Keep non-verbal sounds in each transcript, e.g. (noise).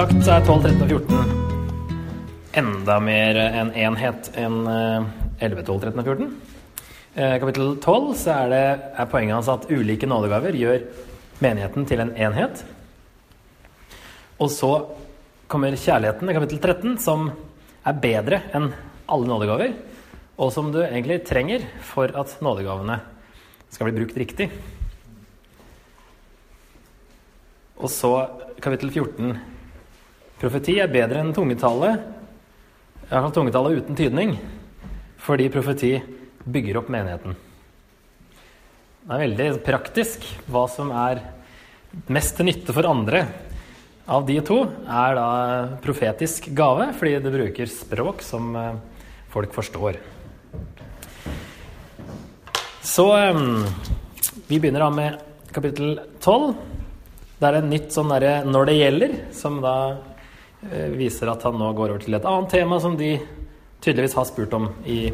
sagt så er 12, 13 og 14 enda mer en enhet enn eh, 11, 12, 13 og 14. Eh, kapittel 12 så er, det, er poenget hans at ulike nådegaver gjør menigheten til en enhet. Og så kommer kjærligheten i kapittel 13, som er bedre enn alle nådegaver, og som du egentlig trenger for at nådegavene skal bli brukt riktig. Og så kapittel 14. Profeti er bedre enn tungetale. I hvert fall tungetale uten tydning, fordi profeti bygger opp menigheten. Det er veldig praktisk hva som er mest til nytte for andre. Av de to er da profetisk gave, fordi det bruker språk som eh, folk forstår. Så um, vi begynner da med kapittel 12. Det er en nytt sånn derre 'når det gjelder', som da eh, viser at han nå går over til et annet tema som de tydeligvis har spurt om i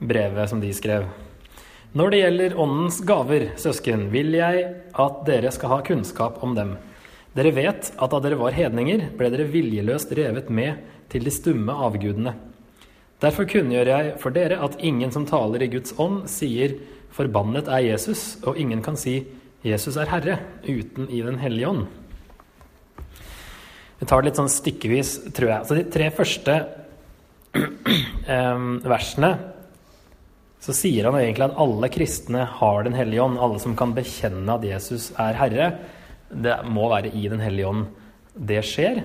brevet som de skrev. Når det gjelder Åndens gaver, søsken, vil jeg at dere skal ha kunnskap om dem. Dere vet at da dere var hedninger, ble dere viljeløst revet med til de stumme avgudene. Derfor kunngjør jeg for dere at ingen som taler i Guds ånd, sier 'forbannet er Jesus', og ingen kan si 'Jesus er Herre' uten i Den hellige ånd. Vi tar det litt sånn stykkevis, tror jeg. Så de tre første (clears throat) versene så sier han egentlig at alle kristne har Den hellige ånd. Alle som kan bekjenne at Jesus er Herre. Det må være i Den hellige ånd det skjer.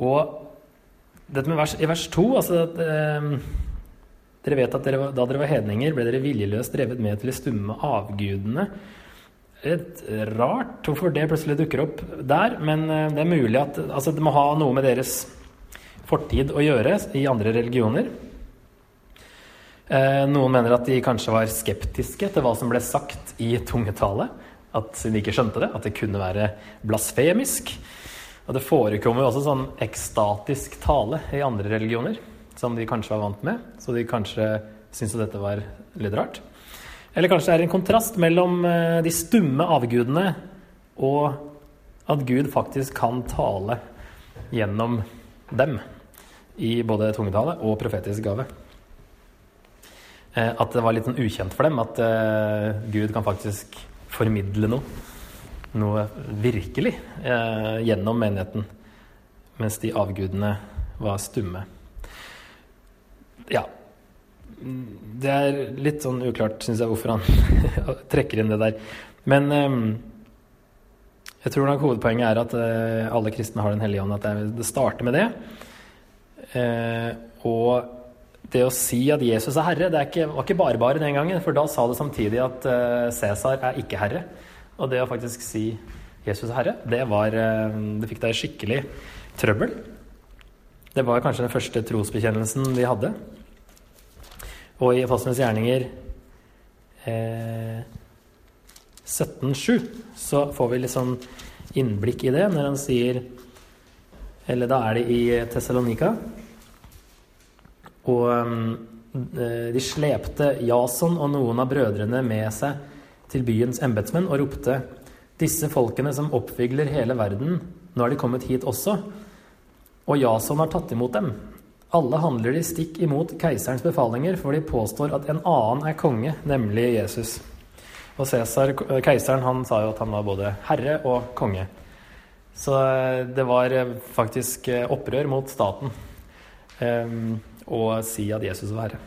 Og dette med vers, i vers 2 altså at, eh, Dere vet at dere, da dere var hedninger, ble dere viljeløst drevet med til de stumme avgudene. Et rart hvorfor det plutselig dukker opp der, men eh, det er mulig at altså, det må ha noe med deres fortid å gjøre i andre religioner. Eh, noen mener at de kanskje var skeptiske til hva som ble sagt i tungetale. At de ikke skjønte det, at det kunne være blasfemisk. Og det forekommer jo også sånn ekstatisk tale i andre religioner, som de kanskje var vant med. Så de kanskje syntes at dette var litt rart. Eller kanskje det er en kontrast mellom eh, de stumme avgudene og at Gud faktisk kan tale gjennom dem i både tungetale og profetisk gave. Eh, at det var litt sånn ukjent for dem at uh, Gud kan faktisk formidle noe. Noe virkelig gjennom menigheten. Mens de avgudene var stumme. Ja. Det er litt sånn uklart, syns jeg, hvorfor han (laughs) trekker inn det der. Men um, jeg tror nok hovedpoenget er at uh, alle kristne har Den hellige ånd. At det, starter med det. og det å si at Jesus er herre, det er ikke, var ikke bare bare den gangen. For da sa det samtidig at Cæsar uh, er ikke herre. Og det å faktisk si Jesus er herre, det, var, uh, det fikk deg skikkelig trøbbel. Det var kanskje den første trosbekjennelsen vi hadde. Og i Apostlenes gjerninger eh, 17.7 så får vi litt sånn innblikk i det når han sier Eller da er det i Tessalonika. Og de slepte Jason og noen av brødrene med seg til byens embetsmenn og ropte:" Disse folkene som oppvigler hele verden, nå er de kommet hit også. Og Jason har tatt imot dem. Alle handler de stikk imot keiserens befalinger, for de påstår at en annen er konge, nemlig Jesus. Og Cæsar, keiseren, han sa jo at han var både herre og konge. Så det var faktisk opprør mot staten. Um, og si at Jesus var Herre.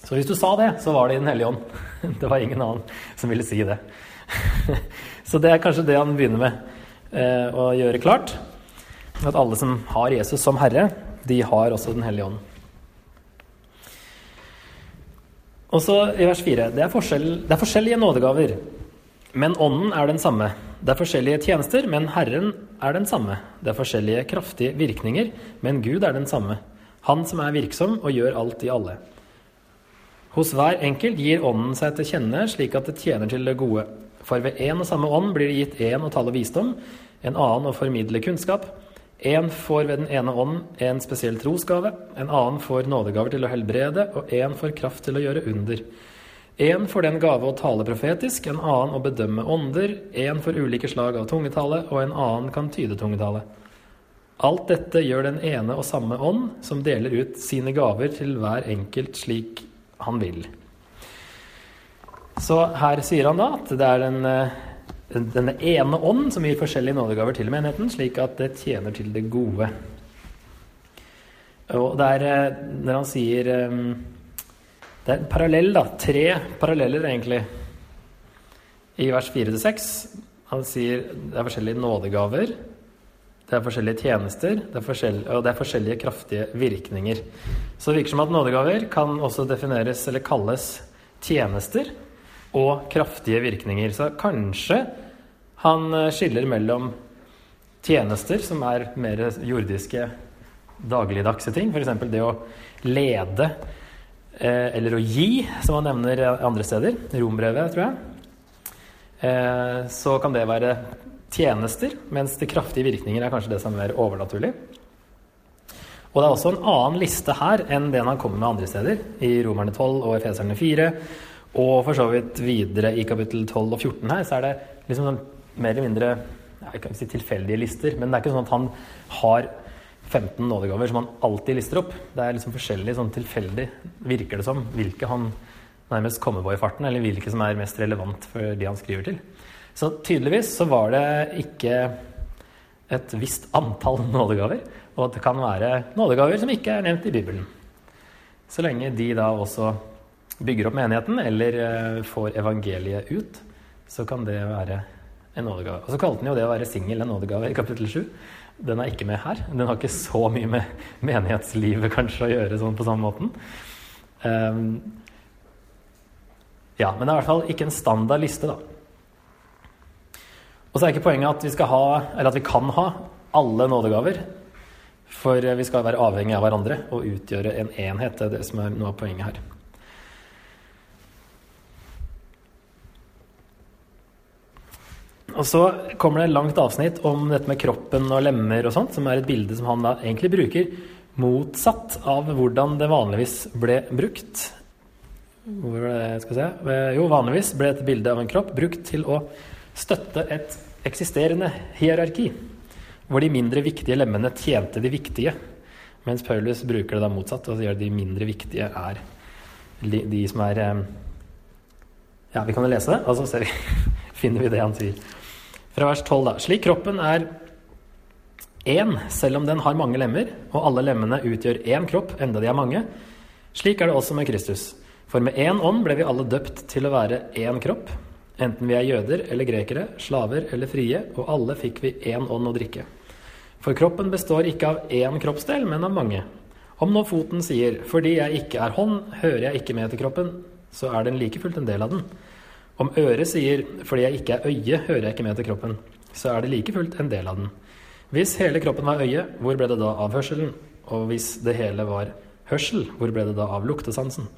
Så hvis du sa det, så var det i Den hellige ånd. (laughs) Det var ingen annen som ville si det. (laughs) Så det er kanskje det han begynner med eh, å gjøre klart. At alle som har Jesus som Herre, de har også Den hellige ånd. Og så i vers 4. Det er, det er forskjellige nådegaver, men ånden er den samme. Det er forskjellige tjenester, men Herren er den samme. Det er forskjellige kraftige virkninger, men Gud er den samme. Han som er virksom og gjør alt i alle. Hos hver enkelt gir Ånden seg til kjenne slik at det tjener til det gode. For ved én og samme ånd blir det gitt én å tale visdom, en annen å formidle kunnskap. Én får ved den ene ånd en spesiell trosgave, en annen får nådegaver til å helbrede, og én får kraft til å gjøre under. En får den gave å tale profetisk, en annen å bedømme ånder, en får ulike slag av tungetale, og en annen kan tyde tungetale. Alt dette gjør den ene og samme ånd, som deler ut sine gaver til hver enkelt slik han vil. Så her sier han da at det er den, den, denne ene ånd som gir forskjellige nådegaver til menigheten, slik at det tjener til det gode. Og det er når han sier Det er en parallell, da. Tre paralleller, egentlig, i vers 4-6. Han sier det er forskjellige nådegaver. Det er forskjellige tjenester, det er forskjellige, og det er forskjellige kraftige virkninger. Så det virker som at nådegaver kan også defineres eller kalles tjenester og kraftige virkninger. Så kanskje han eh, skiller mellom tjenester, som er mer jordiske, dagligdagse ting, f.eks. det å lede eh, eller å gi, som han nevner andre steder. Rombrevet, tror jeg. Eh, så kan det være tjenester, mens de kraftige virkninger er kanskje det som er mer overnaturlig. Og det er også en annen liste her enn den han kommer med andre steder, i Romerne 12 og Efeserne 4. Og for så vidt videre i kapittel 12 og 14 her, så er det liksom sånn mer eller mindre jeg kan si tilfeldige lister, men det er ikke sånn at han har 15 nådegaver som han alltid lister opp. Det er liksom forskjellig, sånn tilfeldig, virker det som, hvilke han nærmest kommer på i farten, eller hvilke som er mest relevant for de han skriver til. Så tydeligvis så var det ikke et visst antall (laughs) nådegaver, og at det kan være nådegaver som ikke er nevnt i Bibelen. Så lenge de da også bygger opp menigheten eller eh, får evangeliet ut, så kan det være en nådegave. Og så kalte han jo det å være singel en nådegave i kapittel 7. Den er ikke med her. Den har ikke så mye med menighetslivet kanskje å gjøre sånn på samme måten. Um, ja, men det er i hvert fall ikke en standard liste, da. Og så er ikke poenget at vi skal ha, eller at vi kan ha, alle nådegaver. For vi skal være avhengig av hverandre og utgjøre en enhet. Det er det som er noe av poenget her. Og så kommer det et langt avsnitt om dette med kroppen og lemmer og sånt, som er et bilde som han da egentlig bruker motsatt av hvordan det vanligvis ble brukt. Hvor skal vi se Jo, vanligvis ble et bilde av en kropp brukt til å støtte et eksisterende hierarki, hvor de mindre viktige lemmene tjente de viktige, mens Paulus bruker det da motsatt og sier at de mindre viktige er de, de som er eh, Ja, vi kan jo lese det, og så ser vi, finner vi det han sier. Fra vers 12, da. Slik kroppen er én, selv om den har mange lemmer, og alle lemmene utgjør én kropp, enda de er mange. Slik er det også med Kristus. For med én ånd ble vi alle døpt til å være én kropp, enten vi er jøder eller grekere, slaver eller frie, og alle fikk vi én ånd å drikke. For kroppen består ikke av én kroppsdel, men av mange. Om nå foten sier 'fordi jeg ikke er hånd, hører jeg ikke med til kroppen', så er den like fullt en del av den. Om øret sier 'fordi jeg ikke er øye, hører jeg ikke med til kroppen', så er det like fullt en del av den. Hvis hele kroppen var øye, hvor ble det da av hørselen? Og hvis det hele var hørsel, hvor ble det da av luktesansen?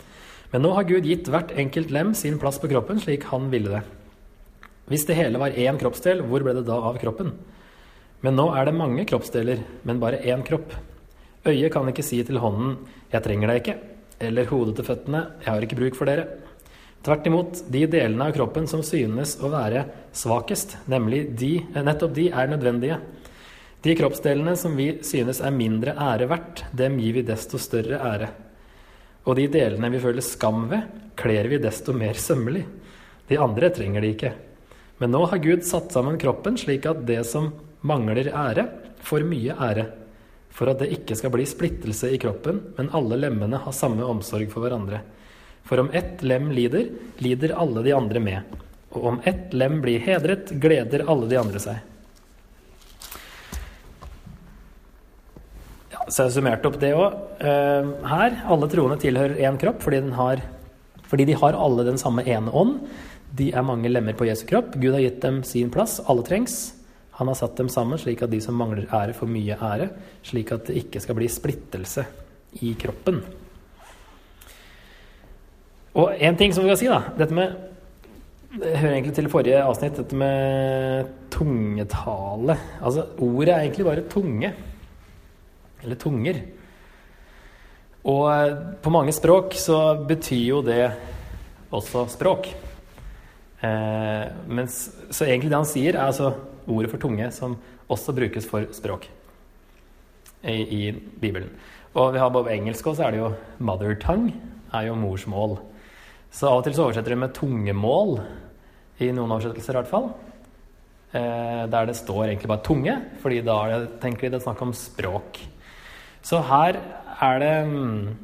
Men nå har Gud gitt hvert enkelt lem sin plass på kroppen slik han ville det. Hvis det hele var én kroppsdel, hvor ble det da av kroppen? Men nå er det mange kroppsdeler, men bare én kropp. Øyet kan ikke si til hånden 'jeg trenger deg ikke', eller hodet til føttene 'jeg har ikke bruk for dere'. Tvert imot, de delene av kroppen som synes å være svakest, nemlig de, eh, nettopp de, er nødvendige. De kroppsdelene som vi synes er mindre ære verdt, dem gir vi desto større ære. Og de delene vi føler skam ved, kler vi desto mer sømmelig. De andre trenger de ikke. Men nå har Gud satt sammen kroppen slik at det som mangler ære, får mye ære. For at det ikke skal bli splittelse i kroppen, men alle lemmene har samme omsorg for hverandre. For om ett lem lider, lider alle de andre med. Og om ett lem blir hedret, gleder alle de andre seg. Ja, så jeg summerte opp det òg. Uh, her, alle troende tilhører én kropp fordi, har, fordi de har alle den samme ene ånd. De er mange lemmer på Jesu kropp. Gud har gitt dem sin plass. Alle trengs. Han har satt dem sammen slik at de som mangler ære, får mye ære. Slik at det ikke skal bli splittelse i kroppen. Og en ting som vi kan si, da Dette med Det hører egentlig til forrige avsnitt, dette med tungetale. Altså, ordet er egentlig bare tunge. Eller tunger. Og på mange språk så betyr jo det også språk. Eh, mens, så egentlig det han sier, er altså ordet for tunge som også brukes for språk i, i Bibelen. Og vi har både engelsk og så er det jo 'mother tongue', er jo morsmål. Så av og til så oversetter de med 'tungemål', i noen oversettelser i hvert fall. Eh, der det står egentlig bare 'tunge', fordi da er det, tenker vi det er snakk om språk. Så her er det mm,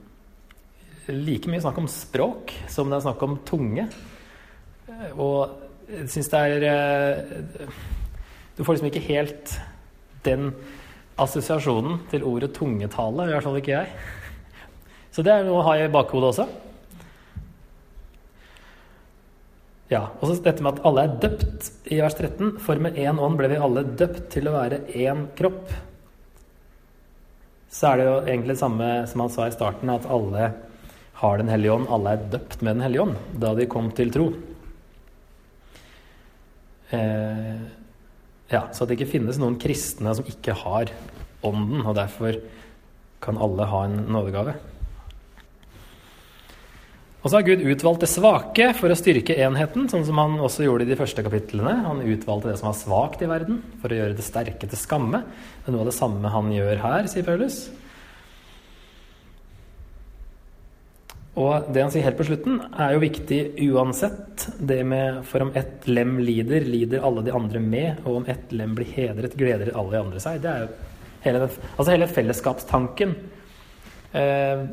like mye snakk om språk som det er snakk om tunge. Eh, og jeg syns det er eh, Du får liksom ikke helt den assosiasjonen til ordet tungetale, i hvert fall ikke jeg. Så det er noe å ha i bakhodet også. Ja, og så dette med at alle er døpt i vers 13. For med én ånd ble vi alle døpt til å være én kropp. Så er det jo egentlig det samme som han sa i starten, at alle har Den hellige ånd. Alle er døpt med Den hellige ånd da de kom til tro. Eh, ja, så at det ikke finnes noen kristne som ikke har ånden, og derfor kan alle ha en nådegave. Og så har Gud utvalgt det svake for å styrke enheten, sånn som han også gjorde i de første kapitlene. Han utvalgte det som var svakt i verden, for å gjøre det sterke til skamme. Det er noe av det samme han gjør her, sier Paulus. Og det han sier helt på slutten, er jo viktig uansett. Det med for om ett lem lider, lider alle de andre med. Og om ett lem blir hedret, gleder alle de andre seg. Det er jo hele, altså hele fellesskapstanken. Eh,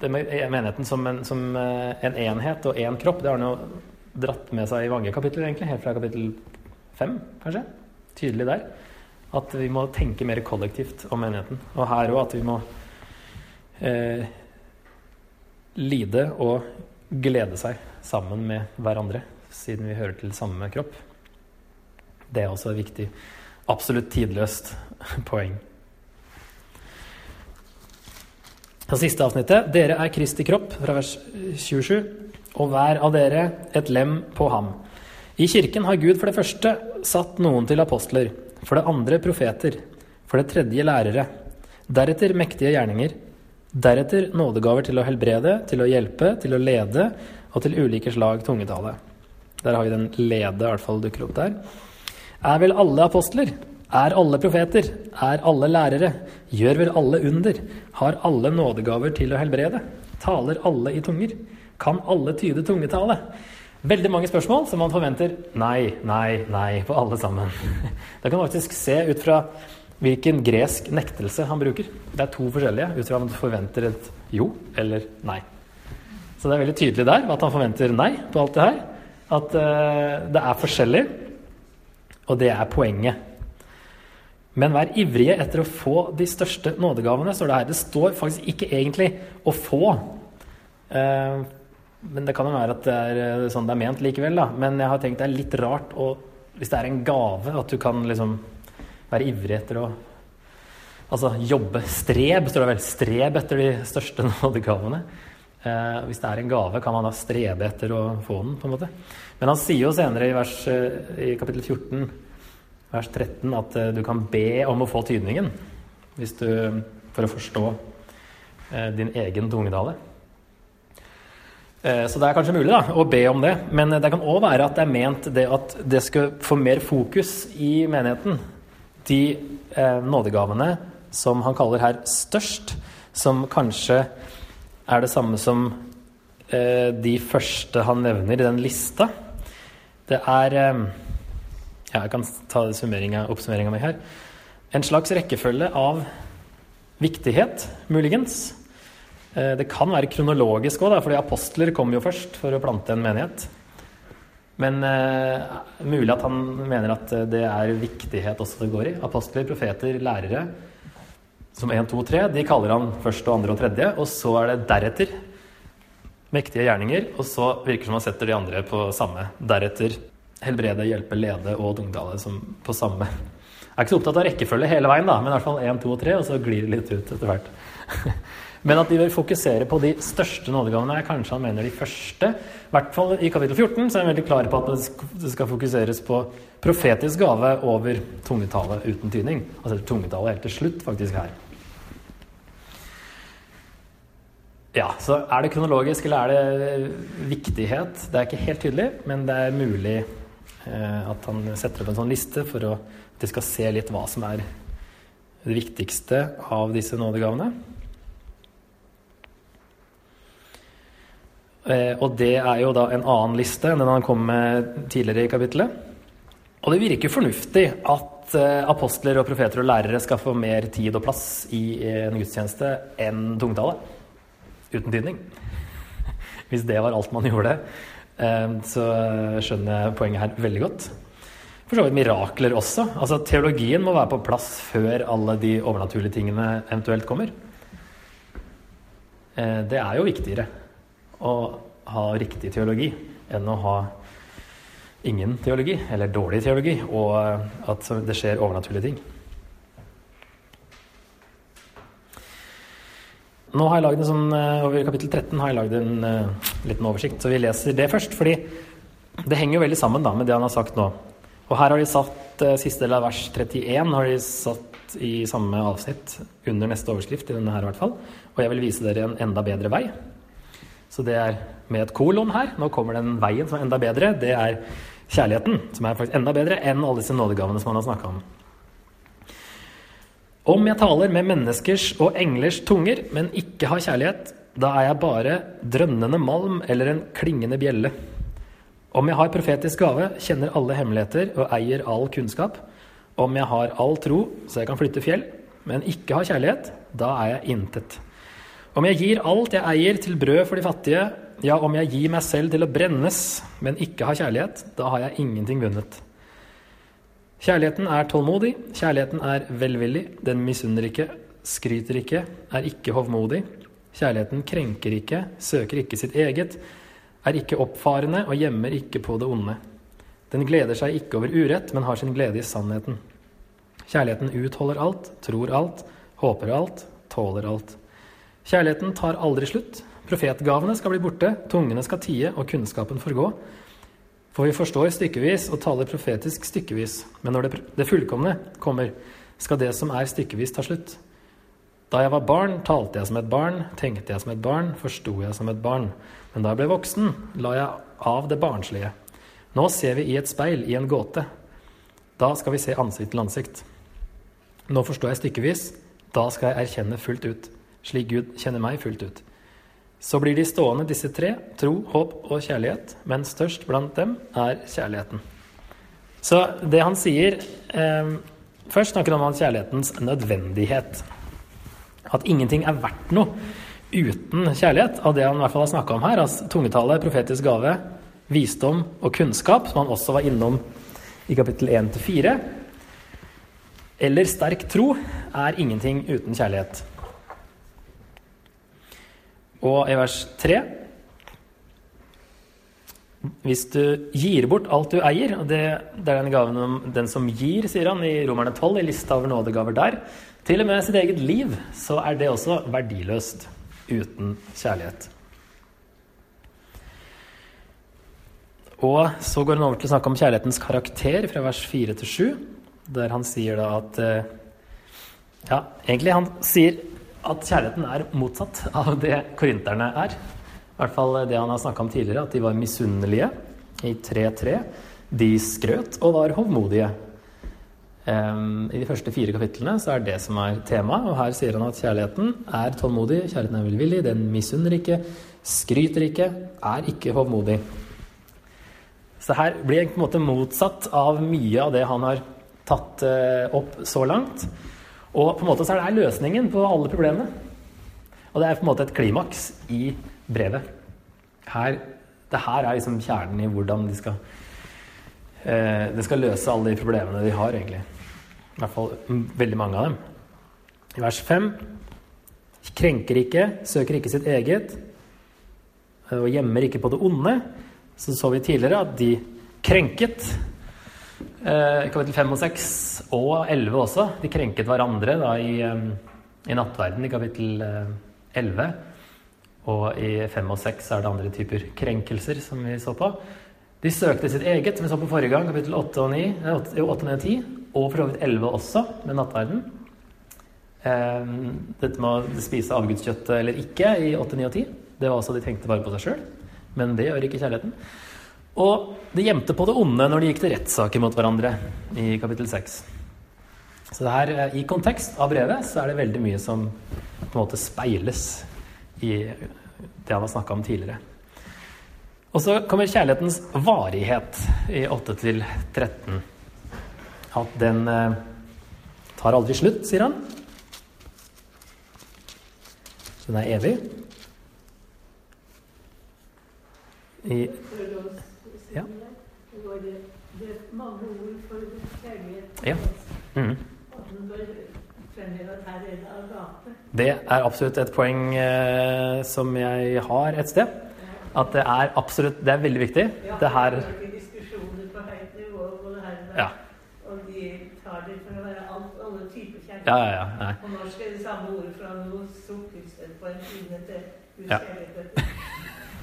det med menigheten som en, som eh, en enhet og én kropp, det har han jo dratt med seg i mange kapitler, egentlig. Helt fra kapittel fem, kanskje. Tydelig der. At vi må tenke mer kollektivt om menigheten. Og her òg at vi må eh, lide og glede seg sammen med hverandre, siden vi hører til samme kropp. Det er også et viktig, absolutt tidløst (laughs) poeng. Det siste avsnittet. Dere er Kristi kropp, fra vers 27, og hver av dere et lem på ham. I kirken har Gud for det første satt noen til apostler, for det andre profeter, for det tredje lærere, deretter mektige gjerninger, Deretter nådegaver til å helbrede, til å hjelpe, til å lede og til ulike slag tungetale. Der har vi den lede, i hvert fall dukker opp der. Er vel alle apostler? Er alle profeter? Er alle lærere? Gjør vel alle under? Har alle nådegaver til å helbrede? Taler alle i tunger? Kan alle tyde tungetale? Veldig mange spørsmål som man forventer nei, nei, nei på alle sammen. (laughs) Da kan man faktisk se ut fra hvilken gresk nektelse han bruker. Det er to forskjellige ut fra om du forventer et jo eller nei. Så det er veldig tydelig der at han forventer nei på alt det her. At uh, det er forskjellig, og det er poenget. Men vær ivrige etter å få de største nådegavene, står det her. Det står faktisk ikke egentlig 'å få'. Eh, men det kan jo være at det er eh, sånn det er ment likevel, da. Men jeg har tenkt det er litt rart å, hvis det er en gave, at du kan liksom være ivrig etter å Altså jobbe. Streb, står det vel. Streb etter de største (laughs) nådegavene. Eh, hvis det er en gave, kan man da strebe etter å få den, på en måte. Men han sier jo senere i, vers, eh, i kapittel 14, vers 13, at eh, du kan be om å få tydningen hvis du, for å forstå eh, din egen tungedale. Eh, så det er kanskje mulig da, å be om det, men det kan òg være at det er ment det at det skal få mer fokus i menigheten de eh, nådegavene som han kaller her størst, som kanskje er det samme som eh, de første han nevner i den lista. Det er eh, Jeg kan ta oppsummeringa mi her. En slags rekkefølge av viktighet, muligens. Eh, det kan være kronologisk òg, fordi apostler kom jo først for å plante en menighet. Men eh, mulig at han mener at eh, det er viktighet også det går i. Apostler, profeter, lærere som 1, 2, 3, de kaller han første, andre og tredje. Og så er det deretter mektige gjerninger, og så virker det som han setter de andre på samme. Deretter helbrede, hjelpe, lede og Dungdale som på samme. Jeg er ikke så opptatt av rekkefølge hele veien, da, men i hvert fall 1, 2 og 3, og så glir det litt ut etter hvert. (laughs) Men at de vil fokusere på de største nådegavene, er kanskje han mener de første. I hvert fall i kapittel 14 så er han veldig klar på at det skal fokuseres på profetisk gave over tungetallet uten tydning. Altså tungetallet helt til slutt, faktisk, her. Ja, så er det kronologisk, eller er det viktighet? Det er ikke helt tydelig, men det er mulig at han setter opp en sånn liste for at de skal se litt hva som er det viktigste av disse nådegavene. Eh, og det er jo da en annen liste enn den han kom med tidligere i kapittelet. Og det virker fornuftig at eh, apostler og profeter og lærere skal få mer tid og plass i en gudstjeneste enn tungtale uten tydning. (laughs) Hvis det var alt man gjorde, eh, så skjønner jeg poenget her veldig godt. For så vidt mirakler også. Altså Teologien må være på plass før alle de overnaturlige tingene eventuelt kommer. Eh, det er jo viktigere å ha riktig teologi enn å ha ingen teologi, eller dårlig teologi, og at det skjer overnaturlige ting. Nå har jeg lagd en sånn, Over kapittel 13 har jeg lagd en uh, liten oversikt, så vi leser det først. fordi det henger jo veldig sammen da, med det han har sagt nå. Og her har de satt uh, siste del av vers 31 har de satt i samme avsnitt under neste overskrift. i denne her i hvert fall. Og jeg vil vise dere en enda bedre vei. Så det er med et kolon her. Nå kommer den veien som er enda bedre. Det er kjærligheten, som er faktisk enda bedre enn alle disse nådegavene som han har snakka om. Om jeg taler med menneskers og englers tunger, men ikke har kjærlighet, da er jeg bare drønnende malm eller en klingende bjelle. Om jeg har profetisk gave, kjenner alle hemmeligheter og eier all kunnskap. Om jeg har all tro, så jeg kan flytte fjell, men ikke har kjærlighet, da er jeg intet. Om jeg gir alt jeg eier til brød for de fattige, ja, om jeg gir meg selv til å brennes, men ikke har kjærlighet, da har jeg ingenting vunnet. Kjærligheten er tålmodig, kjærligheten er velvillig, den misunner ikke, skryter ikke, er ikke hovmodig. Kjærligheten krenker ikke, søker ikke sitt eget, er ikke oppfarende og gjemmer ikke på det onde. Den gleder seg ikke over urett, men har sin glede i sannheten. Kjærligheten utholder alt, tror alt, håper alt, tåler alt. Kjærligheten tar aldri slutt. Profetgavene skal bli borte, tungene skal tie og kunnskapen forgå. For vi forstår stykkevis og taler profetisk stykkevis. Men når det, det fullkomne kommer, skal det som er stykkevis, ta slutt. Da jeg var barn, talte jeg som et barn, tenkte jeg som et barn, forsto jeg som et barn. Men da jeg ble voksen, la jeg av det barnslige. Nå ser vi i et speil, i en gåte. Da skal vi se ansikt til ansikt. Nå forstår jeg stykkevis, da skal jeg erkjenne fullt ut, slik Gud kjenner meg fullt ut. Så blir de stående, disse tre, tro, håp og kjærlighet, men størst blant dem er kjærligheten. Så det han sier eh, Først snakker han om kjærlighetens nødvendighet. At ingenting er verdt noe uten kjærlighet, av det han i hvert fall har snakka om her. Altså tungetale, profetisk gave, visdom og kunnskap, som han også var innom i kapittel 1-4. Eller sterk tro er ingenting uten kjærlighet. Og i vers 3 Hvis du gir bort alt du eier, og det, det er den gaven om den som gir, sier han i Romerne 12, i lista over nådegaver der, til og med sitt eget liv, så er det også verdiløst uten kjærlighet. Og så går han over til å snakke om kjærlighetens karakter fra vers 4 til 7, der han sier da at eh, Ja, egentlig han sier at kjærligheten er motsatt av det korinterne er. I hvert fall det han har snakka om tidligere, at de var misunnelige i 3.3. De skrøt og var hovmodige. I de første fire kapitlene så er det som er temaet, og her sier han at kjærligheten er tålmodig, kjærligheten er velvillig, den misunner ikke, skryter ikke, er ikke hovmodig. Så her blir det på en måte motsatt av mye av det han har tatt eh, opp så langt. Og på en måte så er det løsningen på alle problemene. Og det er på en måte et klimaks i brevet. Her, det her er liksom kjernen i hvordan de skal eh, Det skal løse alle de problemene de har, egentlig. I hvert fall veldig mange av dem. I vers 5 krenker ikke, søker ikke sitt eget og gjemmer ikke på det onde. Så så vi tidligere at de krenket Eh, kapittel 5 og 6 og 11 også. De krenket hverandre da, i, i, nattverden i kapittel 11. Eh, og i 5 og 6 er det andre typer krenkelser som vi så på. De søkte sitt eget, som vi så på forrige gang, kapittel 8 og 9, 8, 8 og 10. Og for så vidt 11 også, med nattverden. eh, dette med å spise avgudskjøtt eller ikke i 8, 9 og 10. Det var også de tenkte bare på seg sjøl, men det gjør ikke kjærligheten. Og de gjemte på det onde når de gikk til rettssaker mot hverandre i kapittel 6. Så det her, eh, i kontekst av brevet så er det veldig mye som på en måte speiles i det han har snakka om tidligere. Og så kommer kjærlighetens varighet i 8 til 13. At den eh, tar aldri slutt, sier han. Den er evig. I Ja. Ja. Mm. Det er absolutt et poeng eh, som jeg har et sted. At det er absolutt Det er veldig viktig. Det her Ja. Og de tar det for å være alt, alle typer kjærlighet. Ja, ja, ja. På norsk er det samme ordet fra noe sukkerstøt på en kvinne til Ja.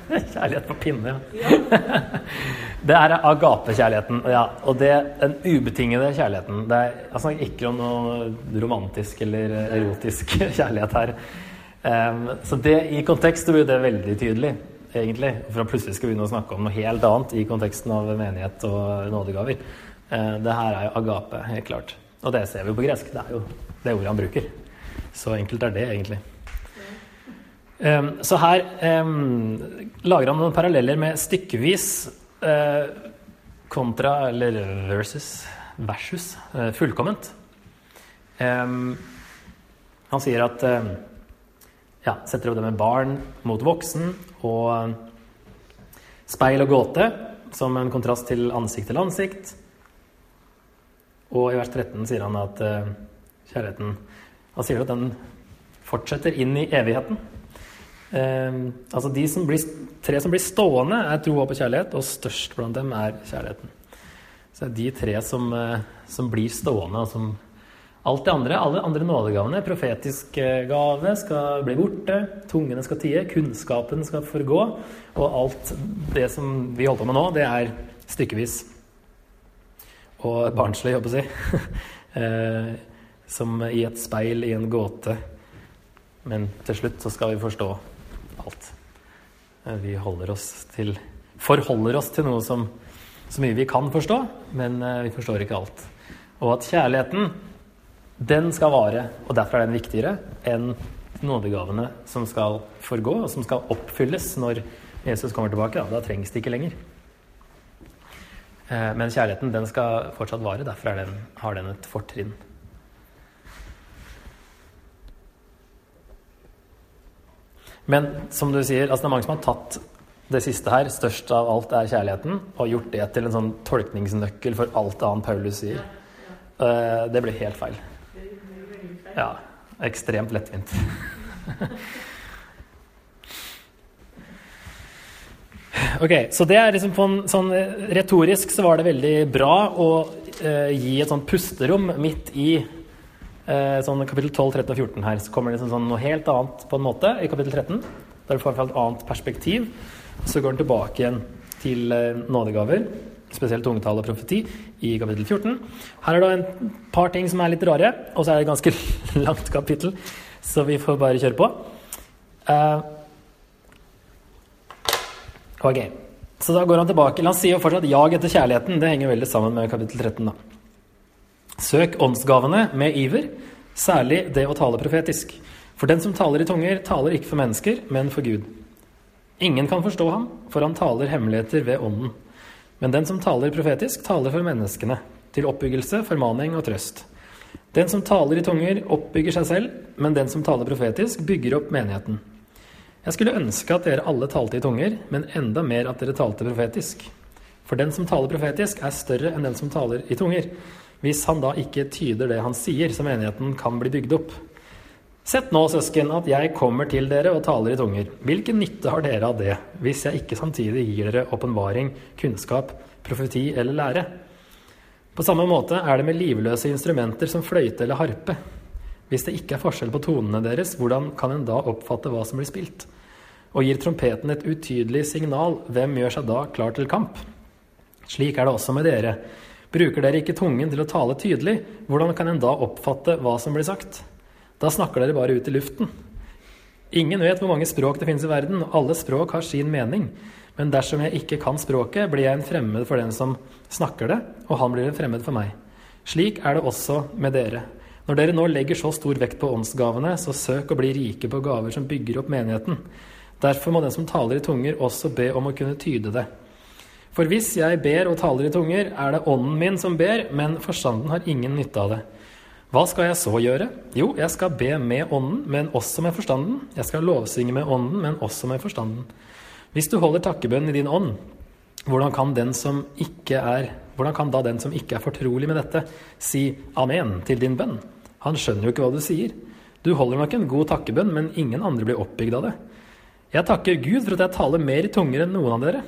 (laughs) kjærlighet. På pinne, ja. (laughs) Det er agapekjærligheten. Ja, og det den ubetingede kjærligheten. Det er, jeg snakker ikke om noe romantisk eller erotisk (laughs) kjærlighet her. Um, så det, i kontekst blir det veldig tydelig, egentlig. For å plutselig skal vi begynne å snakke om noe helt annet i konteksten av menighet og nådegaver. Uh, det her er jo agape, helt klart. Og det ser vi på gresk. Det er jo det ordet han bruker. Så enkelt er det, egentlig. Så her lager han noen paralleller med stykkevis eh, kontra, eller versus, versus eh, fullkomment. Han sier at ja, setter opp det med barn mot voksen og speil og gåte som en kontrast til ansikt til ansikt. Og i vers 13 sier han at eh, kjærligheten Han sier at den fortsetter inn i evigheten. Eh, altså de som blir, tre som blir stående, er tro, håp og kjærlighet, og størst blant dem er kjærligheten. Så det er de tre som, eh, som blir stående, og som Alt det andre, alle andre nådegavene, profetisk eh, gave, skal bli borte, tungene skal tie, kunnskapen skal forgå, og alt det som vi holder på med nå, det er stykkevis. Og barnslig, holdt jeg å si. (laughs) Eh, som i et speil i en gåte. Men til slutt så skal vi forstå alt. Eh, Vi holder oss til Forholder oss til noe som så mye vi kan forstå, men eh, vi forstår ikke alt. Og at kjærligheten, den skal vare, og derfor er den viktigere enn nådegavene som skal forgå, og som skal oppfylles når Jesus kommer tilbake. Da, da trengs det ikke lenger. Eh, Men kjærligheten den skal fortsatt vare, derfor er den, har den et fortrinn. Men som du sier, altså det er mange som har tatt det siste her, størst av alt er kjærligheten, og gjort det til en sånn tolkningsnøkkel for alt annet Paulus sier. Eh, Det blir helt feil. Ja, ekstremt lettvint. (laughs) ok, så det er liksom på en sånn eh, Retorisk så var det veldig bra å eh, gi et sånt pusterom midt i sånn kapittel 12, 13 og 14 her. Så kommer det liksom sånn noe helt annet på en måte i kapittel 13. Der du får et annet perspektiv. Så går den tilbake igjen til eh, nådegaver, spesielt tungetall og profeti, i kapittel 14. Her er det en par ting som er litt rare, og så er det et ganske (laughs) langt kapittel, så vi får bare kjøre på. Eh, ok, så da går han tilbake. Han sier jo fortsatt 'jag etter kjærligheten'. Det henger veldig sammen med kapittel 13. da. Søk åndsgavene med iver, særlig det å tale profetisk. For den som taler i tunger, taler ikke for mennesker, men for Gud. Ingen kan forstå ham, for han taler hemmeligheter ved ånden. Men den som taler profetisk, taler for menneskene, til oppbyggelse, formaning og trøst. Den som taler i tunger, oppbygger seg selv, men den som taler profetisk, bygger opp menigheten. Jeg skulle ønske at dere alle talte i tunger, men enda mer at dere talte profetisk. For den som taler profetisk, er større enn den som taler i tunger. Hvis han da ikke tyder det han sier, så menigheten kan bli bygd opp. Sett nå, søsken, at jeg kommer til dere og taler i tunger. Hvilken nytte har dere av det, hvis jeg ikke samtidig gir dere åpenbaring, kunnskap, profeti eller lære? På samme måte er det med livløse instrumenter som fløyte eller harpe. Hvis det ikke er forskjell på tonene deres, hvordan kan en da oppfatte hva som blir spilt? Og gir trompeten et utydelig signal, hvem gjør seg da klar til kamp? Slik er det også med dere. Bruker dere ikke tungen til å tale tydelig, hvordan kan en da oppfatte hva som blir sagt? Da snakker dere bare ut i luften. Ingen vet hvor mange språk det finnes i verden, og alle språk har sin mening. Men dersom jeg ikke kan språket, blir jeg en fremmed for den som snakker det, og han blir en fremmed for meg. Slik er det også med dere. Når dere nå legger så stor vekt på åndsgavene, så søk å bli rike på gaver som bygger opp menigheten. Derfor må den som taler i tunger, også be om å kunne tyde det. For hvis jeg ber og taler i tunger, er det ånden min som ber, men forstanden har ingen nytte av det. Hva skal jeg så gjøre? Jo, jeg skal be med ånden, men også med forstanden. Jeg skal lovsynge med ånden, men også med forstanden. Hvis du holder takkebønn i din ånd, hvordan kan, er, hvordan kan da den som ikke er fortrolig med dette, si amen til din bønn? Han skjønner jo ikke hva du sier. Du holder nok en god takkebønn, men ingen andre blir oppbygd av det. Jeg takker Gud for at jeg taler mer i tunger enn noen av dere.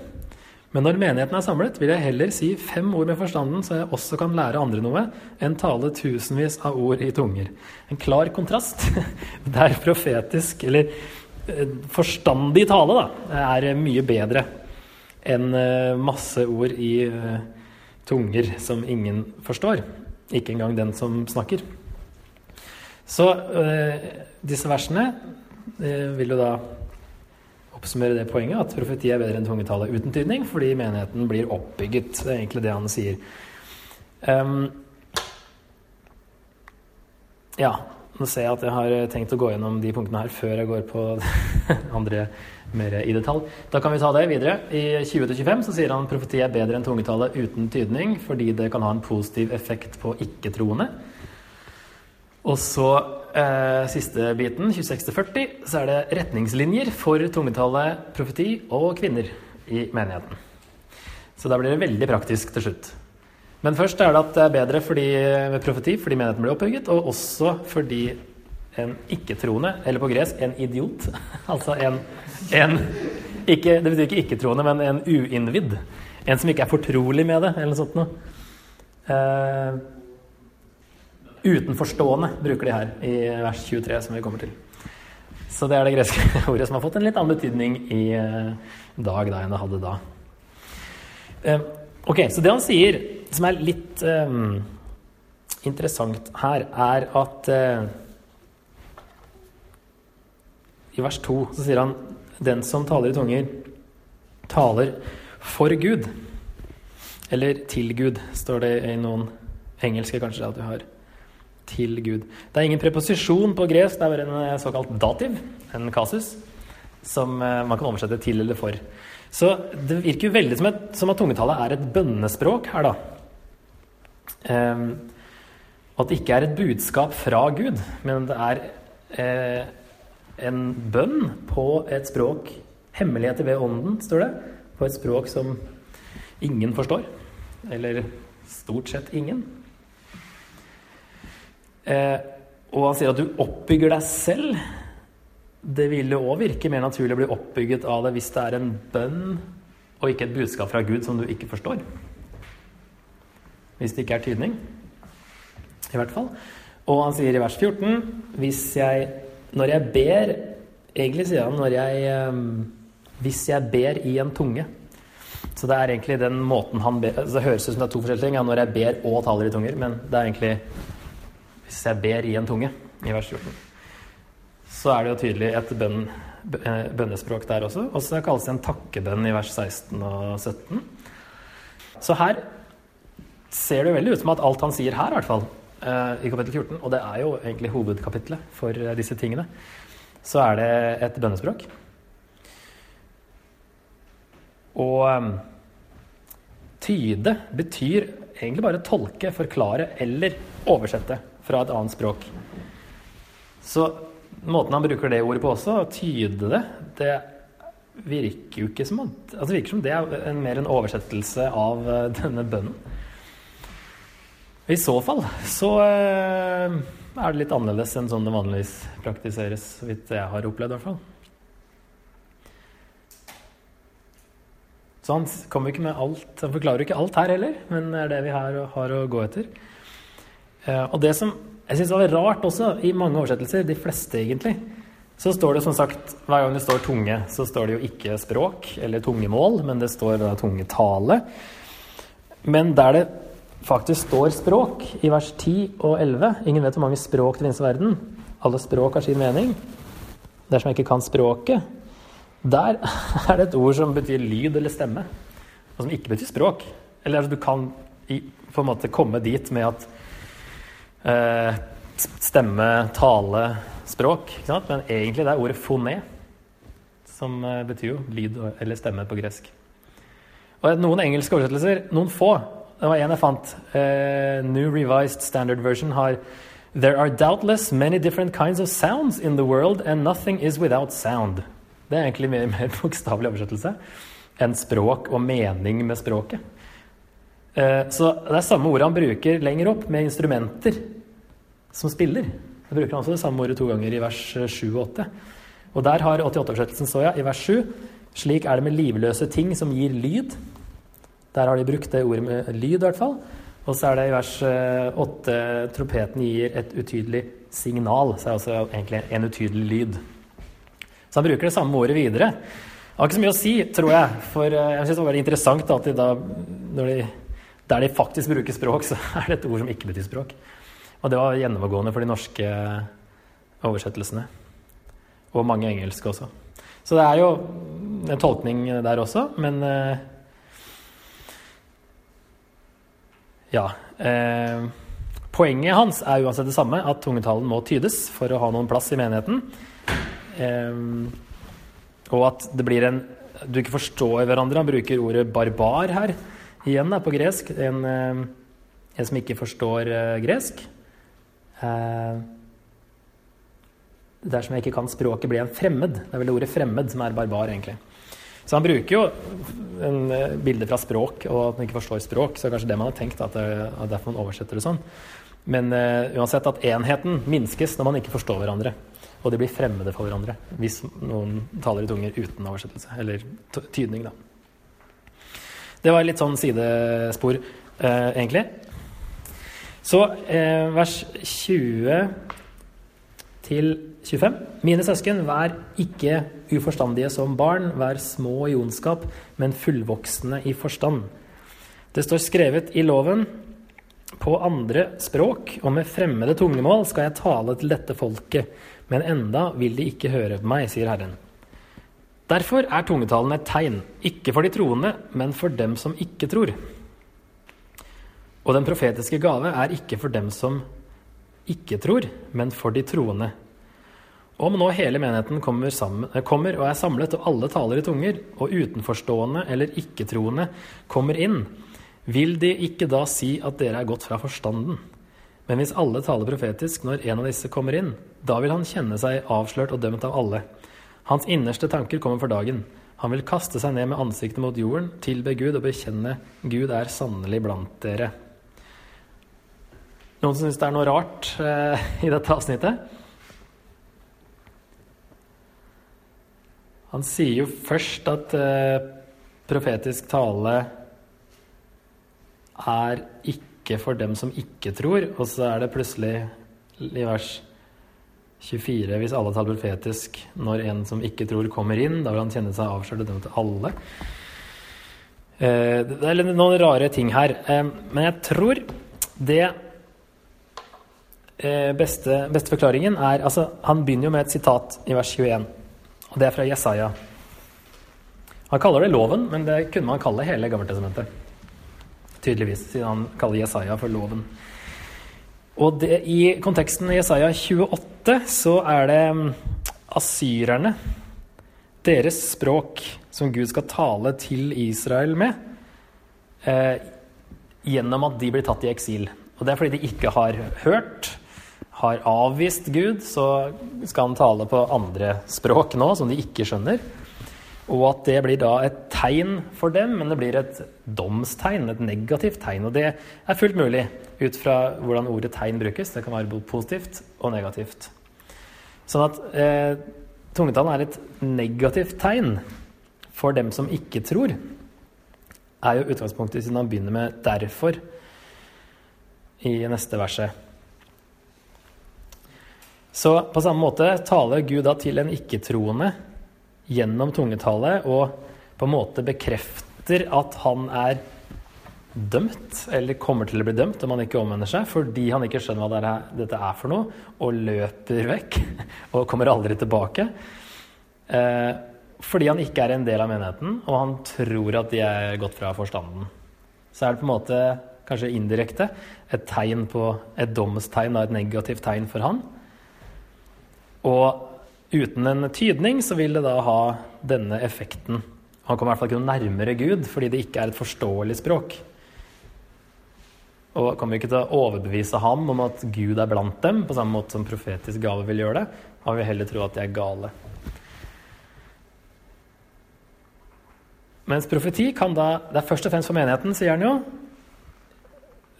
Men når menigheten er samlet, vil jeg heller si fem ord med forstanden, så jeg også kan lære andre noe, enn tale tusenvis av ord i tunger. En klar kontrast (laughs) der profetisk, eller eh, forstandig tale, da, er mye bedre enn eh, masse ord i eh, tunger som ingen forstår. Ikke engang den som snakker. Så disse versene vil jo da oppsummere det poenget at profeti er bedre enn tungetale uten tydning, fordi menigheten blir oppbygget. Det er egentlig det han sier. Um, ja, nå ser jeg at jeg har tenkt å gå gjennom de punktene her før jeg går på (laughs) andre mer i detalj. Da kan vi ta det videre. I 20-25 så sier han profeti er bedre enn tungetale uten tydning fordi det kan ha en positiv effekt på ikke-troende. Og så eh, siste biten, 26-40, så er det retningslinjer for tungetallet, profeti og kvinner i menigheten. Så da blir det veldig praktisk til slutt. Men først er det at det er bedre fordi, med profeti fordi menigheten blir opphugget, og også fordi en ikke-troende, eller på gresk en idiot, (laughs) altså en, en ikke, Det betyr ikke ikke-troende, men en uinnvidd. En som ikke er fortrolig med det, eller noe sånt noe. Eh, Utenforstående bruker de her i vers 23, som vi kommer til. Så det er det greske (laughs) ordet som har fått en litt annen betydning i eh, dag da enn det hadde da. Eh, ok, Så det han sier, som er litt um, interessant her, er at uh, I vers 2 så sier han den som taler i tunger, taler for Gud. Eller til Gud, står det i noen engelske kanskje at du har til Gud. Det er ingen preposisjon på gresk, det er bare en eh, såkalt dativ, en kasus, som eh, man kan oversette til eller for. Så det virker jo veldig som, et, som at tungetallet er et bønnespråk her, da. Um, at det ikke er et budskap fra Gud, men det er eh, en bønn på et språk Hemmeligheter ved ånden, står det. På et språk som ingen forstår. Eller stort sett ingen. Eh, og han sier at du oppbygger deg selv. Det ville òg virke mer naturlig å bli oppbygget av det hvis det er en bønn og ikke et budskap fra Gud som du ikke forstår. Hvis det ikke er tydning. I hvert fall. Og han sier i vers 14 hvis jeg Når jeg ber Egentlig sier han når jeg eh, Hvis jeg ber i en tunge. Så det er egentlig den måten han ber Det høres ut som det er to forskjellige ting. Ja, når jeg ber og taler i tunger. Men det er egentlig hvis jeg ber i en tunge, i vers 14, så er det jo tydelig et bønn, eh, bønnespråk der også. Og så kalles det en takkebønn i vers 16 og 17. Så her ser det veldig ut som at alt han sier her, i hvert fall, eh, i kapittel 14, og det er jo egentlig hovedkapitlet for eh, disse tingene, så er det et bønnespråk. Og tyde betyr egentlig bare tolke, forklare eller oversette fra et annet språk. Så måten han bruker det ordet på også, å tyde det, det virker jo ikke som at altså virker som det er en, mer en oversettelse av uh, denne bønnen. I så fall så uh, er det litt annerledes enn sånn det vanligvis praktiseres, så vidt jeg har opplevd i hvert fall. Så han kommer ikke med alt, han forklarer ikke alt her heller, men det er det vi har, har å gå etter. Eh, og det som jeg syns var rart også, i mange oversettelser, de fleste egentlig, så står det som sagt Hver gang det står tunge, så står det jo ikke språk eller tungemål, men det står da tungetale. Men der det faktisk står språk, i vers 10 og 11 Ingen vet hvor mange språk det finnes i verden. Alle språk har sin mening. Dersom jeg ikke kan språket, der (laughs) er det et ord som betyr lyd eller stemme, og som ikke betyr språk. Eller altså, du kan i, på en måte komme dit med at eh, stemme, tale, språk. Men egentlig det er ordet foné, som eh, betyr jo lyd eller stemme på gresk. Og noen engelske oversettelser, noen få. Det var en jeg fant. Eh, New Revised Standard Version har There are doubtless many different kinds of sounds in the world, and nothing is without sound. Det er egentlig mer, mer bokstavelig oversettelse enn språk og mening med språket. Eh, så det er samme ordet han bruker lenger opp, med instrumenter som spiller. Da bruker han også det samme ordet to ganger i vers 7 og 8. Og der har 88-oversettelsen så ja, i vers 7 slik er det med livløse ting som gir lyd. Der har de brukt det ordet med lyd, i hvert fall. Og så er det i vers 8 trompeten gir et utydelig signal. Så er det også egentlig en utydelig lyd. Så han bruker det samme ordet videre. Det har ikke så mye å si, tror jeg. For jeg syns det var veldig interessant at de da, de, der de faktisk bruker språk, så er det et ord som ikke betyr språk. Og det var gjennomgående for de norske oversettelsene. Og mange engelske også. Så det er jo en tolkning der også, men Ja. Eh, poenget hans er uansett det samme, at tungetalen må tydes for å ha noen plass i menigheten. Eh, og at det blir en Du ikke forstår hverandre. Han bruker ordet barbar her igjen da, på gresk. En, eh, en som ikke forstår eh, gresk. Eh, dersom jeg ikke kan språket, blir jeg en fremmed. Det er vel det ordet 'fremmed' som er barbar, egentlig. Så han bruker jo en bilde fra språk, og at han ikke forstår språk. Så det kanskje det man har tenkt, at det er derfor man oversetter det sånn. Men uh, uansett at enheten minskes når man ikke forstår hverandre. Og de blir fremmede for hverandre hvis noen taler i tunger uten oversettelse. Eller tydning, da. Det var litt sånn sidespor, eh, egentlig. Så eh, vers 20 til 25. Mine søsken, vær ikke uforstandige som barn, vær små i ondskap, men fullvoksne i forstand. Det står skrevet i loven på andre språk, og med fremmede tungemål skal jeg tale til dette folket, men enda vil de ikke høre meg, sier Herren. Derfor er tungetalen et tegn, ikke for de troende, men for dem som ikke tror. Og den profetiske gave er ikke for dem som ikke tror, men for de troende. Om nå hele menigheten kommer, sammen, kommer, og er samlet, og alle taler i tunger, og utenforstående eller ikke-troende kommer inn, vil de ikke da si at dere er gått fra forstanden? Men hvis alle taler profetisk når en av disse kommer inn, da vil han kjenne seg avslørt og dømt av alle. Hans innerste tanker kommer for dagen. Han vil kaste seg ned med ansiktet mot jorden, tilbe Gud og bekjenne Gud er sannelig blant dere. Noen som syns det er noe rart eh, i dette avsnittet? Han sier jo først at eh, profetisk tale er ikke for dem som ikke tror, og så er det plutselig i vers 24 hvis alle taler profetisk når en som ikke tror, kommer inn. Da vil han kjenne seg avslørt og dømt til alle. Eh, det er noen rare ting her. Eh, men jeg tror det eh, beste, beste forklaringen er altså, Han begynner jo med et sitat i vers 21. Og det er fra Jesaja. Han kaller det loven, men det kunne man kalle hele Gammeltestamentet. Tydeligvis, siden han kaller Jesaja for loven. Og det, i konteksten Jesaja 28 så er det mm, asyrerne, deres språk, som Gud skal tale til Israel med, eh, gjennom at de blir tatt i eksil. Og det er fordi de ikke har hørt har avvist Gud, så skal han tale på andre språk nå, som de ikke skjønner. Og at det blir da et tegn for dem, men det blir et domstegn, et negativt tegn. Og det er fullt mulig ut fra hvordan ordet tegn brukes. Det kan være positivt og negativt. Sånn at eh, tungetalen er et negativt tegn for dem som ikke tror, er jo utgangspunktet siden han begynner med 'derfor' i neste verset. Så på samme måte taler Gud da til en ikke-troende gjennom tungetallet og på en måte bekrefter at han er dømt, eller kommer til å bli dømt om han ikke omvender seg, fordi han ikke skjønner hva det er, dette er for noe, og løper vekk (laughs) og kommer aldri tilbake. Eh, fordi han ikke er en del av menigheten, og han tror at de er gått fra forstanden. Så er det på en måte, kanskje indirekte, et tegn på et domstegn, et negativt tegn for han. Og uten en tydning så vil det da ha denne effekten. Han kommer i hvert fall ikke noe nærmere Gud fordi det ikke er et forståelig språk. Og kommer ikke til å overbevise ham om at Gud er blant dem, på samme måte som profetisk gave vil gjøre det. Han vil heller tro at de er gale. Mens profeti kan da Det er først og fremst for menigheten, sier han jo,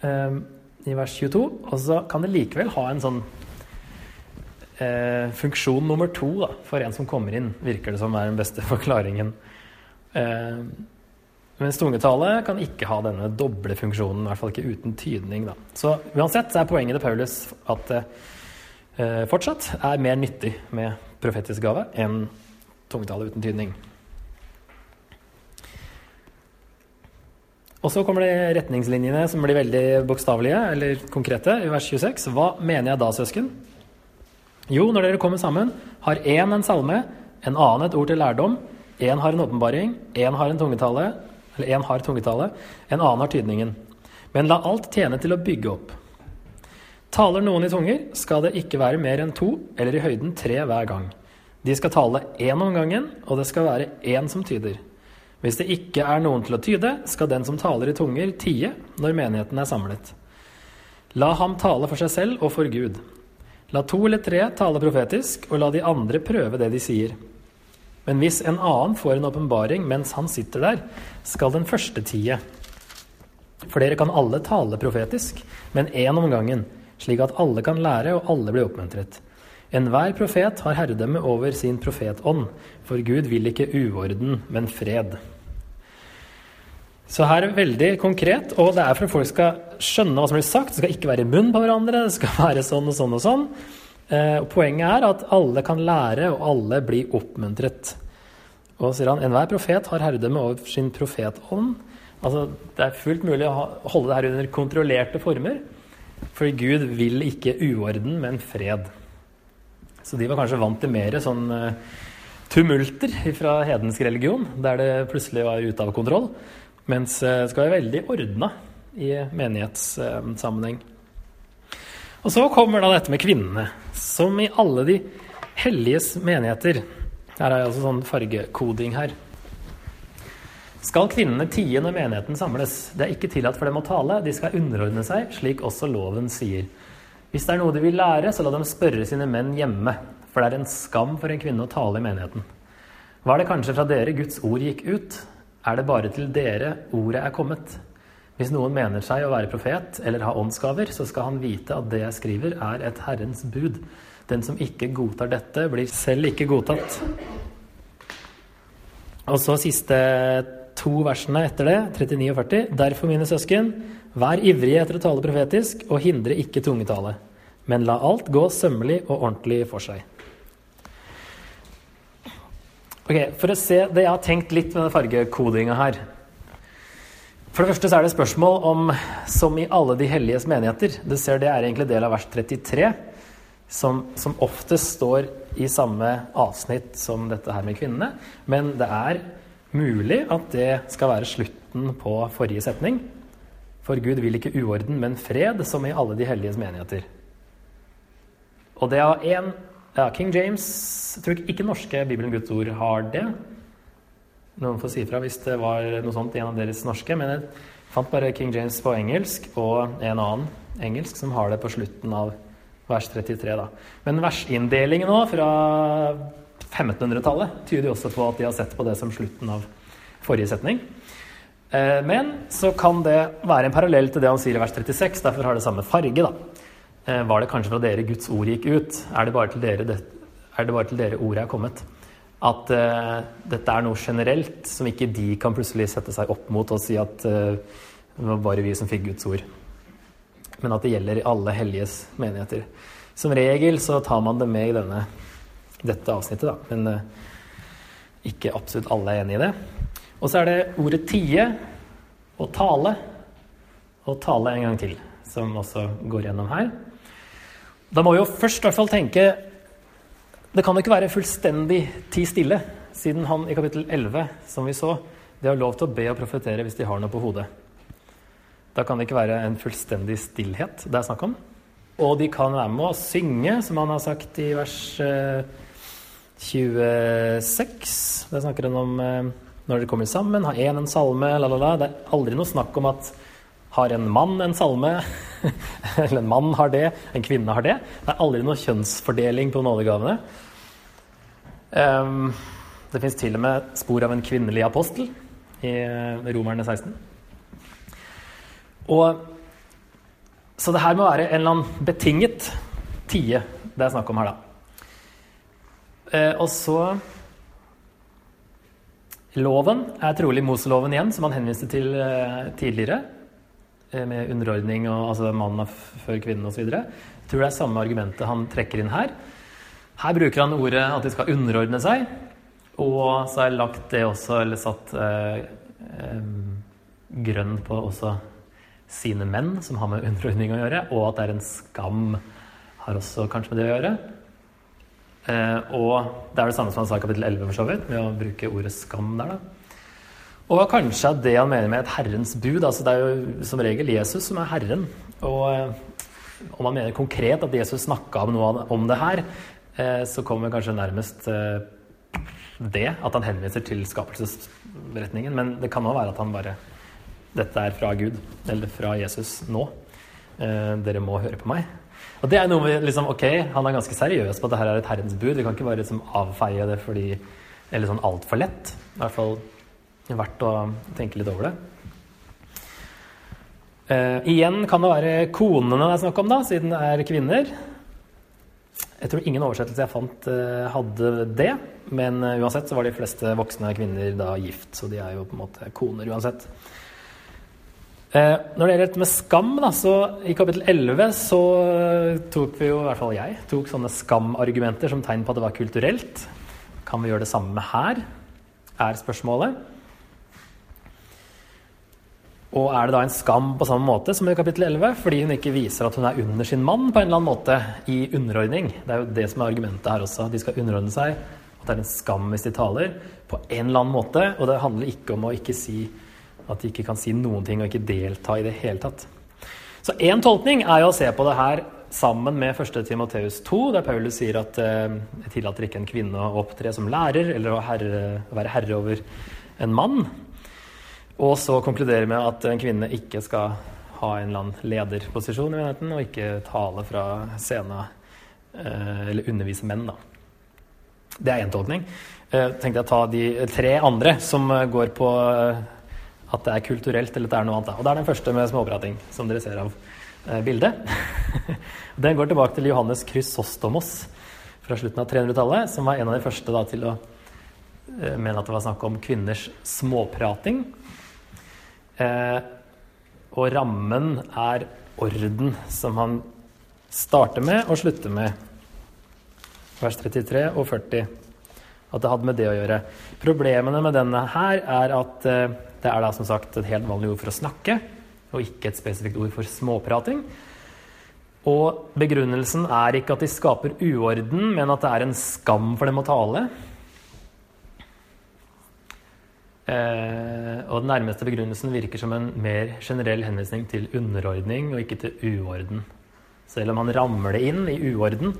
um, i vers 22. Og så kan det likevel ha en sånn uh, funksjon nummer to da, for en som kommer inn, virker det som er den beste forklaringen. Uh, mens tungetale kan ikke ha denne doble funksjonen, i hvert fall ikke uten tydning. Da. Så uansett er poenget til Paulus at det eh, fortsatt er mer nyttig med profetisk gave enn tungetale uten tydning. Og så kommer det retningslinjene som blir veldig bokstavelige eller konkrete i vers 26. Hva mener jeg da, søsken? Jo, når dere kommer sammen, har én en salme, en annen et ord til lærdom, én har en åpenbaring, én har en tungetale, eller én har tungetale, en annen har tydningen. Men la alt tjene til å bygge opp. Taler noen i tunger, skal det ikke være mer enn to, eller i høyden tre hver gang. De skal tale én om gangen, og det skal være én som tyder. Hvis det ikke er noen til å tyde, skal den som taler i tunger, tie når menigheten er samlet. La ham tale for seg selv og for Gud. La to eller tre tale profetisk, og la de andre prøve det de sier. Men hvis en annen får en åpenbaring mens han sitter der, skal den første tie. For dere kan alle tale profetisk, men én om gangen, slik at alle kan lære og alle blir oppmuntret. Enhver profet har herredømme over sin profetånd, for Gud vil ikke uorden, men fred. Så her er det veldig konkret, og det er for at folk skal skjønne hva som blir sagt. Det skal ikke være i munn på hverandre, det skal være sånn og sånn og sånn. Eh, poenget er at alle kan lære, og alle blir oppmuntret. Og sier han enhver profet har herredømme over sin profetånd. Altså, det er fullt mulig å holde det her under kontrollerte former. For Gud vil ikke uorden, men fred. Så de var kanskje vant til mer sånn uh, tumulter fra hedensk religion, der det plutselig var ute av kontroll. Mens det skal være veldig ordna i menighetssammenheng. Og så kommer da dette med kvinnene, som i alle de helliges menigheter her er altså sånn fargekoding her. Skal kvinnene tie når menigheten samles? Det er ikke tillatt for dem å tale, de skal underordne seg, slik også loven sier. Hvis det er noe de vil lære, så la dem spørre sine menn hjemme, for det er en skam for en kvinne å tale i menigheten. Var det kanskje fra dere Guds ord gikk ut? Er det bare til dere ordet er kommet? Hvis noen mener seg å være profet eller ha åndsgaver, så skal han vite at det jeg skriver, er et Herrens bud. Den som ikke godtar dette, blir selv ikke godtatt. Og så siste to versene etter det, 39 og 40. Derfor, mine søsken, vær ivrige etter å tale profetisk, og hindre ikke tungetale. Men la alt gå sømmelig og ordentlig for seg. Ok, For å se det jeg har tenkt litt med den fargekodinga her. For det første så er det spørsmål om som i alle de helliges menigheter. Du ser Det er egentlig del av vers 33 som, som oftest står i samme avsnitt som dette her med kvinnene. Men det er mulig at det skal være slutten på forrige setning. For Gud vil ikke uorden, men fred, som i alle de helliges menigheter. Og det har en ja, King James jeg tror ikke norske Bibelen Guds ord har det. Noen får si ifra hvis det var noe sånt i en av deres norske. Men jeg fant bare King James på engelsk og en annen engelsk som har det på slutten av vers 33. da. Men versinndelingen nå fra 1500-tallet tyder jo også på at de har sett på det som slutten av forrige setning. Eh, men så kan det være en parallell til det han sier i vers 36, derfor har det samme farge. da. Eh, var det kanskje fra dere Guds ord gikk ut? Er det bare til dere, er det bare til dere ordet er kommet? At uh, dette er noe generelt som ikke de kan plutselig sette seg opp mot og si at uh, det var bare vi som fikk Guds ord men at det gjelder alle helliges menigheter. Som regel så tar man det med i denne, dette avsnittet, da. men uh, ikke absolutt alle er enig i det. Og så er det ordet tie og tale og tale en gang til, som også går gjennom her. Da må vi jo først i hvert fall tenke Det kan jo ikke være fullstendig ti stille, siden han i kapittel 11, som vi så, de har lov til å be og profetere hvis de har noe på hodet. Da kan det ikke være en fullstendig stillhet det er snakk om. Og de kan være med å synge, som han har sagt i vers 26. Der snakker han om eh, når dere kommer sammen, har én en salme, la, la, la. Det er aldri noe snakk om at har en mann en salme, (laughs) eller en mann har det, en kvinne har det. Det er aldri noe kjønnsfordeling på nådegavene. Um, det fins til og med spor av en kvinnelig apostel i eh, Romerne 16. Og, så det her må være en eller annen betinget tie det er snakk om her, da. Uh, og så Loven er trolig Moseloven igjen, som han henviste til eh, tidligere. Eh, med underordning og altså mannen før kvinnen osv. Tror det er samme argumentet han trekker inn her. Her bruker han ordet at de skal underordne seg. Og så har jeg lagt det også, eller satt eh, eh, grønn på også sine menn, som har med underordning å gjøre. Og at det er en skam, har også kanskje med det å gjøre. Eh, og det er det samme som han sa i kapittel 11, for så vidt, med å bruke ordet skam der. da. Og kanskje det han mener med et Herrens bud altså Det er jo som regel Jesus som er Herren. Og eh, om han mener konkret at Jesus snakka om noe om det her, eh, så kommer kanskje nærmest det, at han henviser til skapelsesberetningen. Men det kan òg være at han bare Dette er fra Gud, eller fra Jesus nå. Dere må høre på meg. Og det er noe med liksom, Ok, han er ganske seriøs på at dette er et Herrens bud. Vi kan ikke bare liksom avfeie det fordi Eller sånn altfor lett. I hvert fall verdt å tenke litt over det. Uh, igjen kan det være konene det er snakk om, da, siden det er kvinner. Jeg tror ingen oversettelse jeg fant, uh, hadde det. Men uh, uansett så var de fleste voksne kvinner da gift, så de er jo på en måte koner uansett. Når det gjelder dette med skam, da, så i kapittel 11 så tok vi jo, i hvert fall jeg, tok sånne skamargumenter som tegn på at det var kulturelt. Kan vi gjøre det samme her? Er spørsmålet. Og er det da en skam på samme måte som i kapittel 11, fordi hun ikke viser at hun er under sin mann på en eller annen måte i underordning? Det er jo det som er argumentet her også. De skal underordne seg. At det er en skam hvis de taler på en eller annen måte. Og det handler ikke om å ikke si at de ikke kan si noen ting og ikke delta i det hele tatt. Så én tolkning er jo å se på det her sammen med 1. Timoteus 2, der Paulus sier at eh, jeg tillater ikke en kvinne å opptre som lærer eller å, herre, være herre over en mann. Og så konkluderer med at en kvinne ikke skal ha en eller annen lederposisjon i menigheten og ikke tale fra scenen eh, eller undervise menn. da. Det er én tolkning. Eh, tenkte jeg å ta de tre andre som går på eh, at det er kulturelt eller at det er noe annet. Og det er den første med småprating, som dere ser av eh, bildet. (laughs) den går tilbake til Johannes Chrysostomos fra slutten av 300-tallet, som var en av de første da, til å eh, mene at det var snakk om kvinners småprating. Eh, og rammen er orden, som han starter med og slutter med. Vers 33 og 40. At det hadde med det å gjøre. Problemene med denne her er at eh, det er da som sagt et helt vanlig ord for å snakke, og ikke et spesifikt ord for småprating. Og begrunnelsen er ikke at de skaper uorden, men at det er en skam for dem å tale. Eh, og den nærmeste begrunnelsen virker som en mer generell henvisning til underordning og ikke til uorden. Selv om han ramler det inn i uorden,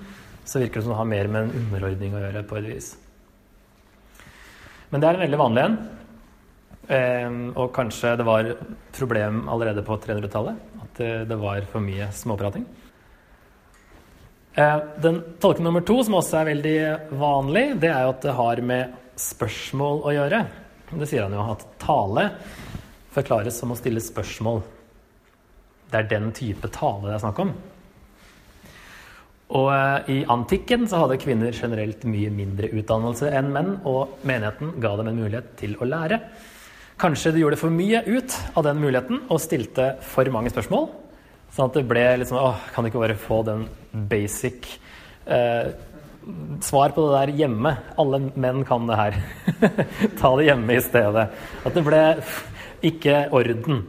så virker det som det har mer med en underordning å gjøre. på et vis. Men det er en veldig vanlig en. Ehm, og kanskje det var problem allerede på 300-tallet. At det var for mye småprating. Ehm, den tolkning nummer to, som også er veldig vanlig, det er jo at det har med spørsmål å gjøre. Det sier han jo, at tale forklares som å stille spørsmål. Det er den type tale det er snakk om. Og eh, i antikken så hadde kvinner generelt mye mindre utdannelse enn menn, og menigheten ga dem en mulighet til å lære. Kanskje de gjorde for mye ut av den muligheten og stilte for mange spørsmål. Sånn at det ble liksom Å, Åh, kan du ikke bare få den basic eh, svar på det der hjemme? Alle menn kan det her. (laughs) Ta det hjemme i stedet. At det ble ikke orden.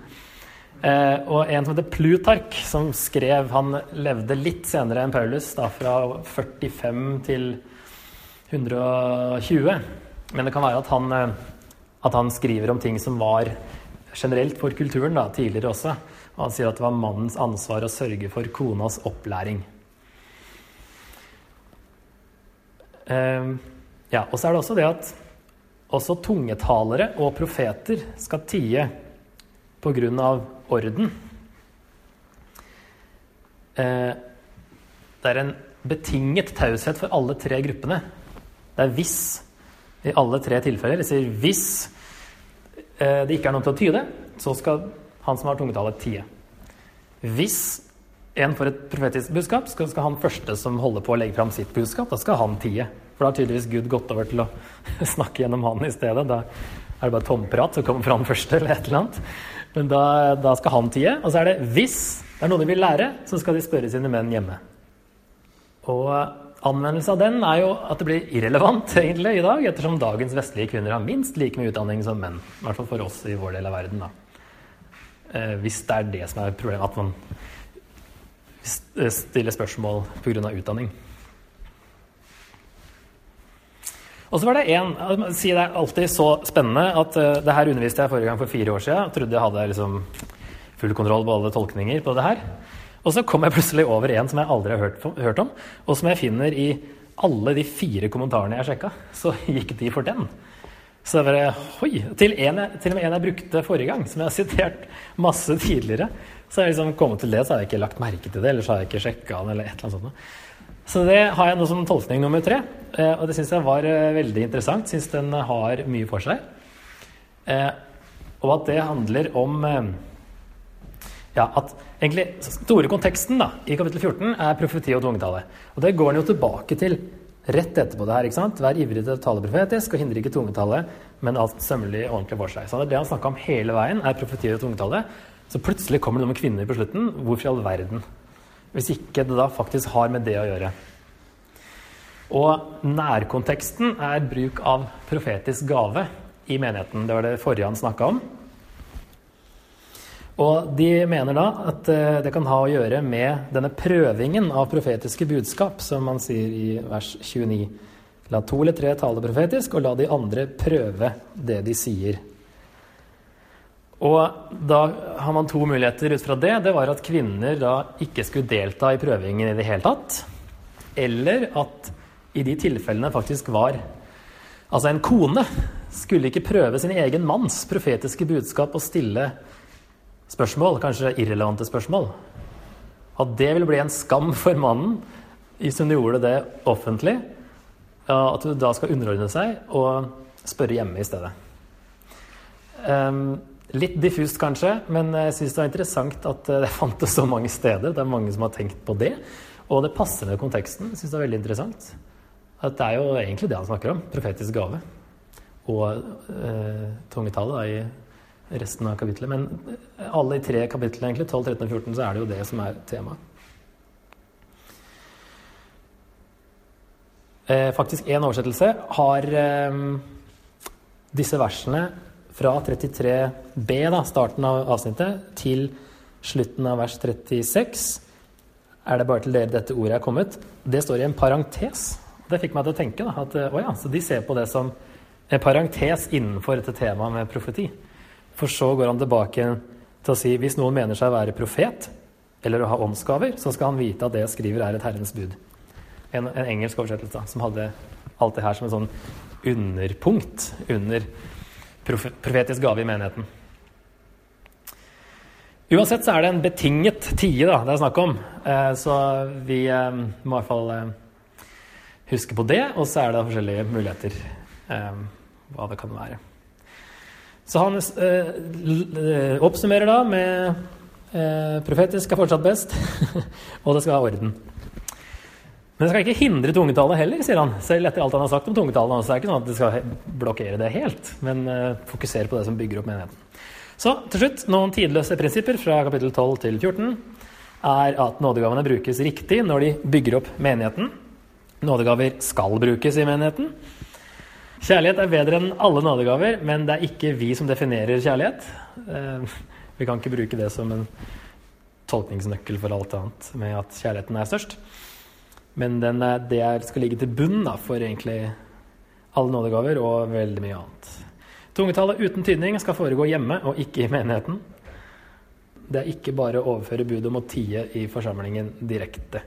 Eh, og en som heter Plutark, som skrev Han levde litt senere enn Paulus, da fra 45 til 120. Men det kan være at han, eh, at han skriver om ting som var generelt for kulturen da, tidligere også. Og han sier at det var mannens ansvar å sørge for konas opplæring. Eh, ja, og så er det også det at også tungetalere og profeter skal tie pga. orden. Eh, det er en betinget taushet for alle tre gruppene. Det er hvis i alle tre tilfeller. Det sier hvis eh, det ikke er noe til å tyde, så skal han som har tungetallet, tie. Hvis en får et profetisk budskap, så skal han første som holder på å legge fram sitt budskap, da skal han tie. For da har tydeligvis Gud gått over til å (laughs) snakke gjennom han i stedet. Da er det bare tomprat som kommer fra han første, eller et eller annet. Men da, da skal han tie. Og så er det hvis det er noe de vil lære, så skal de spørre sine menn hjemme. Og anvendelse av den er jo at det blir irrelevant (laughs) egentlig i dag, ettersom dagens vestlige kvinner har minst like mye utdanning som menn. I hvert fall for oss i vår del av verden, da. Eh, hvis det er det som er problemet, at man stiller spørsmål pga. utdanning. Og så var det en si Det er alltid så spennende at uh, det her underviste jeg forrige gang for fire år siden. Jeg trodde jeg hadde liksom full kontroll på alle tolkninger på det her. Og så kom jeg plutselig over en som jeg aldri har hørt, hørt om, og som jeg finner i alle de fire kommentarene jeg sjekka. Så gikk de for den. Så det var Oi! Til, en, til og med en jeg brukte forrige gang, som jeg har sitert masse tidligere. Så har jeg liksom kommet til det, så har jeg ikke lagt merke til det, eller så har jeg ikke sjekka den, eller et eller annet sånt. Så det har jeg nå som tolkning nummer tre, eh, og det syns jeg var eh, veldig interessant. Syns den har mye for seg. Eh, og at det handler om ja, at egentlig store konteksten da, i kapittel 14 er profeti og tungetale. Og det går den jo tilbake til rett etterpå det her. ikke sant? Vær ivrig til å tale profetisk og hindre ikke tungetale, men alt sømmelig og ordentlig for seg. Så det han snakka om hele veien, er profeti og tungetale. Så plutselig kommer det noe med kvinner på slutten. Hvorfor i all verden? Hvis ikke det da faktisk har med det å gjøre. Og nærkonteksten er bruk av profetisk gave i menigheten. Det var det forrige han snakka om. Og de mener da at eh, det kan ha å gjøre med denne prøvingen av profetiske budskap, som man sier i vers 29. La to eller tre tale profetisk, og la de andre prøve det de sier. Og da har man to muligheter ut fra det. Det var at kvinner da ikke skulle delta i prøvingen i det hele tatt. Eller at i de tilfellene faktisk var Altså, en kone skulle ikke prøve sin egen manns profetiske budskap og stille spørsmål, kanskje irrelevante spørsmål. At det ville bli en skam for mannen hvis hun gjorde det offentlig. At hun da skal underordne seg og spørre hjemme i stedet. Um, Litt diffust kanskje, men jeg syns det var interessant at eh, (laughs) det fantes så mange steder. Det er mange som har tenkt på det. Og det passer med konteksten. Jeg synes det er veldig interessant. At det er jo egentlig det han snakker om. Profetisk gave. Og eh, tungetallet i resten av kapittelet. Men eh, alle i tre kapitlene, egentlig, 12, 13 og 14, så er det jo det som er temaet. Eh, faktisk én oversettelse har eh, disse versene fra 33b, da, starten av avsnittet, til slutten av vers 36, er det bare til dere dette ordet er kommet. Det står i en parentes. Det fikk meg til å tenke da, at å ja, så de ser på det som en parentes innenfor dette temaet med profeti. For så går han tilbake til å si hvis noen mener seg å være profet eller å ha åndsgaver, så skal han vite at det jeg skriver, er et Herrens bud. En, en engelsk oversettelse da, som hadde alt det her som en sånn underpunkt under profetisk gave i menigheten. Uansett så er det en betinget tie da, det er snakk om. Eh, så vi eh, må i hvert fall eh, huske på det. Og så er det forskjellige muligheter hva det kan være. Så han oppsummerer da med profetisk er fortsatt best, (laughs) og det skal ha orden. Men det skal ikke hindre tungetallet heller, sier han. Selv etter alt han har sagt om tungetallet. Så er det ikke sånn at det skal blokkere det helt, men uh, fokusere på det som bygger opp menigheten. Så til slutt, noen tidløse prinsipper fra kapittel 12 til 14 er at nådegavene brukes riktig når de bygger opp menigheten. Nådegaver skal brukes i menigheten. Kjærlighet er bedre enn alle nådegaver, men det er ikke vi som definerer kjærlighet. Uh, Vi kan ikke bruke det som en tolkningsnøkkel for alt annet, med at kjærligheten er størst. Men den er, det skal ligge til bunn da, for egentlig alle nådegaver og veldig mye annet. Tungetallet uten tydning skal foregå hjemme og ikke i menigheten. Det er ikke bare å overføre budet om å tie i forsamlingen direkte.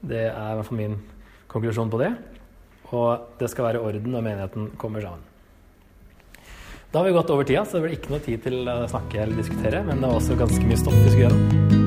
Det er i hvert fall min konklusjon på det. Og det skal være orden når menigheten kommer sammen. Da har vi gått over tida, så det blir ikke noe tid til å snakke eller diskutere. Men det var også ganske mye stoff vi skulle gjennom.